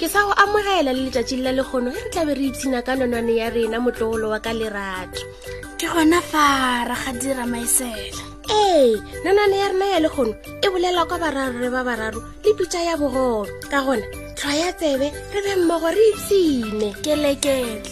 ke sa go amogela le letšatšing la lekgono ge re tlabe re ipshina ka nonwane ya rena motlogolo wa ka lerato ke gona fa ra ga dira maesela ee nonwane ya rena ya lekgono e bolela kwa bararo re ba bararo le pitša ya bogolo ka gona tlhwa ya tsebe re be mmogo re ipshine keleketle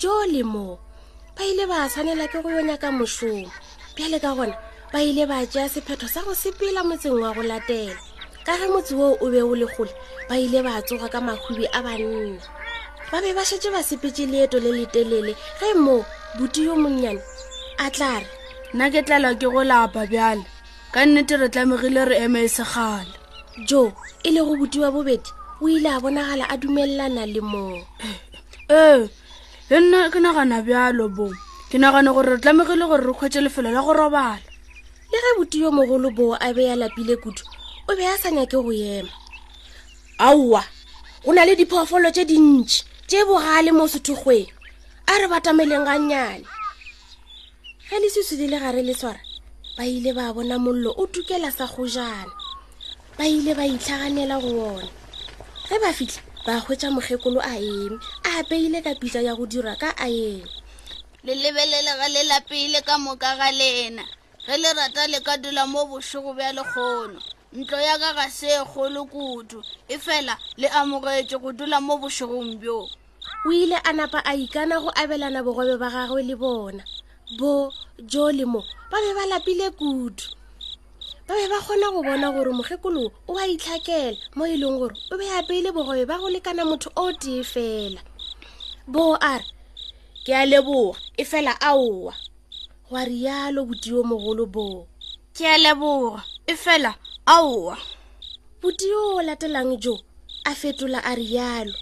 jo le moo ba ile ba tshwanela ke go yo nyaka mošomo bjale ka gona ba ile ba tšea sephetho sa go sepela motseng wa go latela ka ge motse woo o be o le gole ba ile ba tsoga ka mahubi a banna ba be ba šetse ba sepetse leeto le letelele ge moo buti yo monnyane a tla re nna ke tlelwa ke go lapa bjale ka nnete re tlamegile re eme e segala jo e le go butiwa bobedi o ile a bonagala a dumelelana le moo ee le nna ke nagana bjalo bo ke nagana gore re tlamegile gore re kgwetse lefelo la go robala le ge boti yo mogolo bo a be ya lapile kudu o be a sa nyake go ema aowa go na le diphoofolo tse dintši tse bogale mo sethokgweng a re batameleng gannyane ge lesusu le le gare le swara ba ile ba bona mollo o tukela sa kgojana ba ile ba itlhaganela go ona ge ba fitlha ba hwetša mokgekolo a eme a apeile ka pitsa ya go dira ka a ena le lebelele ge le lapele ka moka ga lena ge le rata le ka dula mo bošego bja lekgono ntlo ya ka ga se e kgolo kudu e fela le amogetše go dula mo bošegong bjoo o ile a napa a ikana go abelana bogobe ba gagwe le bona bo jo le mo ba be ba lapile kudu ba be ba kgona go bona gore mokgekolo o a itlhakela mo e leng gore o be apeile bogobe ba go lekana motho o tee fela bo a re ke a leboga e fela aowa wa rialo botiyo mogolo boo ke a leboga efela aowa boti yo o latelang jo a fetola a rialo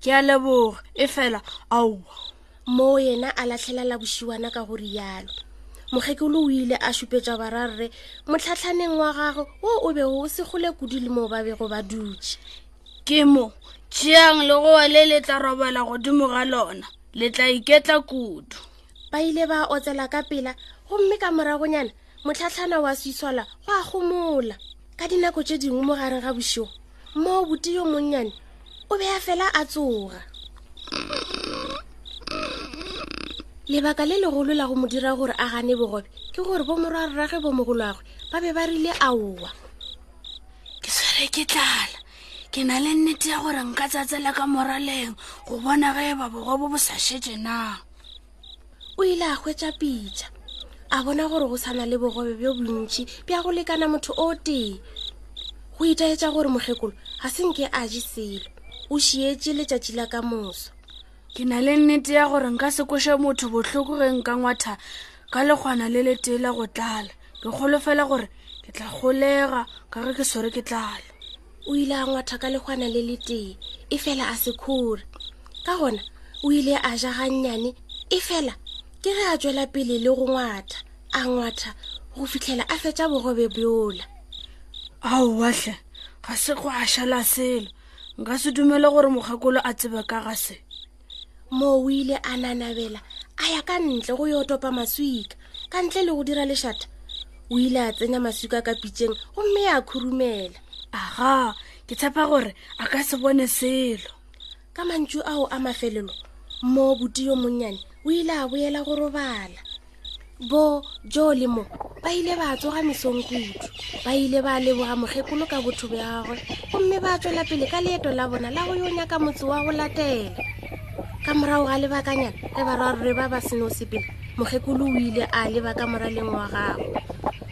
ke a leboga efela aowa moo yena a latlhelela bosiwana ka go rialo mokgekolo o ile a šupetša bararre motlhatlhaneng wa gagwe wo o bego o segole kudu le moo ba bego ba dutše ke mo tšeang legowa le le tla robala godimo ga lona le tla iketla kudu ba ile ba otsela ka pela gomme ka moragonyana motlhatlhana wa swiswala go a gomola ka dinako tše dingwe mo gareng ga bošio moo bote yo monnyane o be a fela a tsoga lebaka le legolo la go mo dira gore a gane bogobe ke gore bo morwa rrage bo mogolwagwe ba be ba rile a owa ke tshwere ke tlala ke na le nnete ya gore nka tsatsela ka moraleng go bona ge e ba bogobo bo sa šetse na o ile a hwetša pitša a bona gore go sana le bogobe bjo bontši bja go lekana motho o tee go itaetša gore mokgekolo ga se nke a je selo o šietše letšatši la ka moso ke na le nnete ya gore nka se koše motho bohloko ge nka ngwatha ka lekgwana le le tee la go tlala ke kgolofela gore ke tla golega ka ge ke swere ke tlala o ile a ngwatha ka legwana le le tee e fela a se khure ka gona o ile a ja gannyane e fela ke ge a tswela pele le go ngwatha a ngwatha go fitlhela a fetša bogobe bjola aowahle ga se go a šala selo nka se dumele gore mokgakolo a tsebe ka ga se moo o ile a nanabela a ya ka ntle go yo topa maswika ka ntle le go dira lešata o ile a tsenya maswika ka pitseng gomme ya khurumela aga ke tshepa gore a ka se bone selo ka mantšu ao a mafelelo moo boti yo monnyane o ile a boela go robala bo jo le mo ba ile ba tsoga mesong kudu ba ile ba leboga mokgekolo ka botho bja gagwe gomme ba tswela pele ka leeto la bona la go yo nyaka motse wa go latela ka morago ga lebakanyana le barwarore ba ba seno sepele mokgekolo o ile a leba ka moraleng wa gago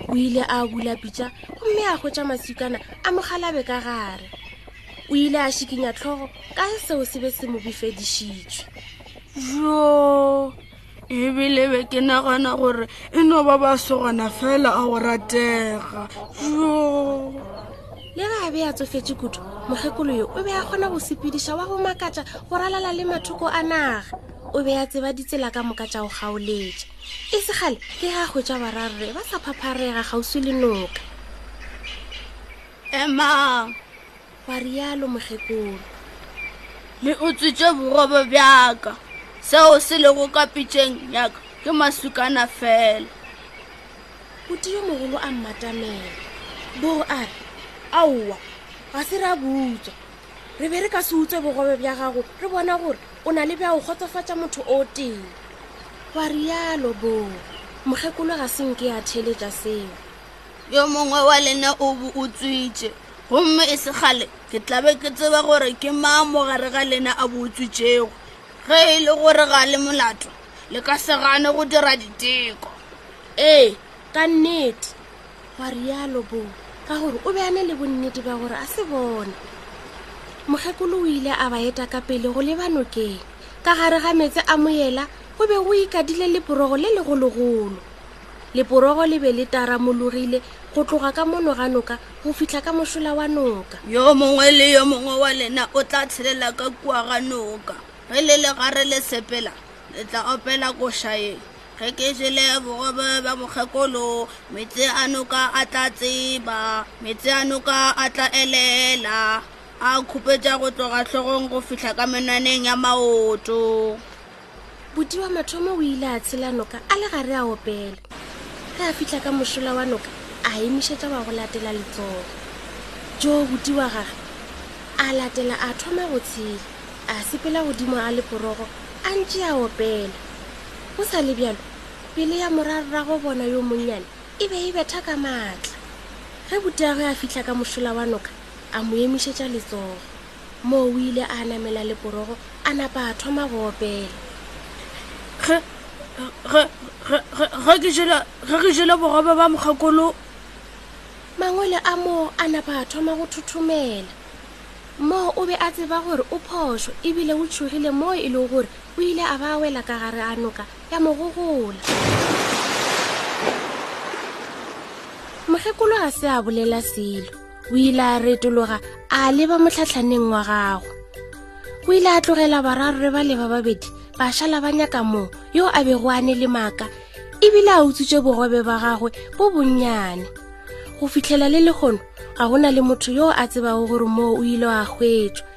o ile a bula pitša gomme a hwetša masukana a mogalabe ka gare o ile a šikinya tlhogo ka seo se be se mo bifedišitšwe joo ebile be ke nagana gore e no ba ba segona fela a go ratega jo le ga a be a tsofetse kudu mokgekolo yo o be a kgona go sepediša wa go makatša go ralala le mathoko a naga o be a tseba ditsela ka moka tša go gaoletša e segale ke ga go tša bararre ba sa phapharega kgauswi le noka emang Ba rialo mokgekolo. Le utswitše borobo bjaka. Seo se lego ka pitšeng yaka ke masukana fela. Buti yo mogolo a mmatamela. Boro a re, aowa, ga se ra butswa. Re be re ka se utswe bogobe bja gago re bona gore o na le bja o kgotsofatša motho o tee. Ba rialo boro. Mokgekolo ga se nke a theletša seo. yo mongwe wa lena o bo o tswitše gomme e se gale ke tlabe ke tseba gore ke mang mo gare ga lena a bo o tswitšego ge e le gore ga le molato le ka se gane go dira diteko ee ka nnete wa rialo bo ka gore o be a ne le bonnete ba gore a se bone mokgekolo o ile a ba eta ka pele go leba nokeng ka gare ga metse a moyela go be go ikadile leporogo le legologolo Leporogo le be le taramologile go tloga ka mono ga noka go fihla ka mošola wa noka. Yo mongwe le yo mongwe wa lena o tla tshelela ka kua ga noka. Ge le le gare le sepela, le tla opela koša ye. Ge ke jele bogobe ba mokgekolo, meetse a noka a tla tseba, meetse a noka a tla elela, a khupetša go tloga hlogong go fihla ka menwaneng ya maoto. bodi wa mathomo o ile a tshela noka a le gare a opela ge a fitlha ka mošola wa noka a emišetša wa go latela letsogo jo bodi wa gage a latela a thoma go tshela a sepela godimo a leporogo a ntše a opela go sa le bjalo pele ya morarra go bona yo monnyane e be e betha ka maatla ge boteagwe a fitlha ka mošola wa noka a mo emišetša letsogo Moo o ile a namela leporogo a napa a thoma go opela. Ge, ge, ge, ge, ge ke jele, ge ke jele bogobe ba mokgekolo. Mangwele a moo a napa a thoma go thothomela. Moo o be a tseba gore o phošo ebile o tšhogile moo e lego gore o ile a ba a wela ka gare a noka ya mo gogola. Mokgekolo ga se a bolela selo. o ile a retologa a leba motlhatlhaneng wa gago o ile a tlogela bararo re ba leba babedi ba šala ba nyaka moo yo a bego a ne le maaka ebile a utswitse bogobe ba gagwe bo bonnyane go fitlhela le lekgono ga go na le motho yo a tsebago gore moo o ile wa hwetswa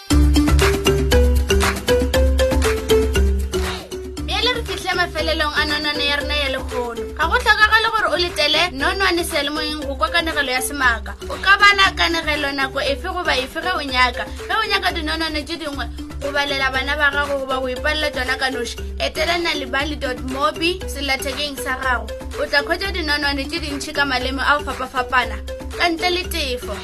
nonwane sealemoyeng go kwa kanegelo ya semaka o ka bala kanegelo nako efe goba efe ge o nyaka ge o nyaka dinonwane tse dingwe go balela bana ba gago goba go ipalela tsona ka noši etela nalibali mobi selathekeng sa gago o tla kgwetsa dinonwane tse dintšhi ka maleme a go fapafapana ka ntle le tefo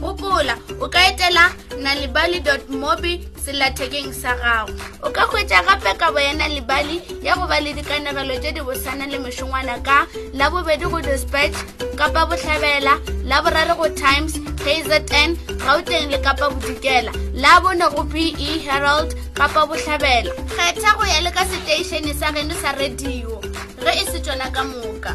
gopola o ka etela nalibali mobi selathekeng sa gago o ka hwetša gape kabo ya nalibali ya go ba le dikanegelo tše di bosana le mešongwana ka la bobedi go dispatch kapa bohlabela la borare go times kzn gauteng le kapa bodikela la bone go be herald kapa bohlabela kgetha go ya le ka seteišene sa geno sa radio ge e se tsona ka moka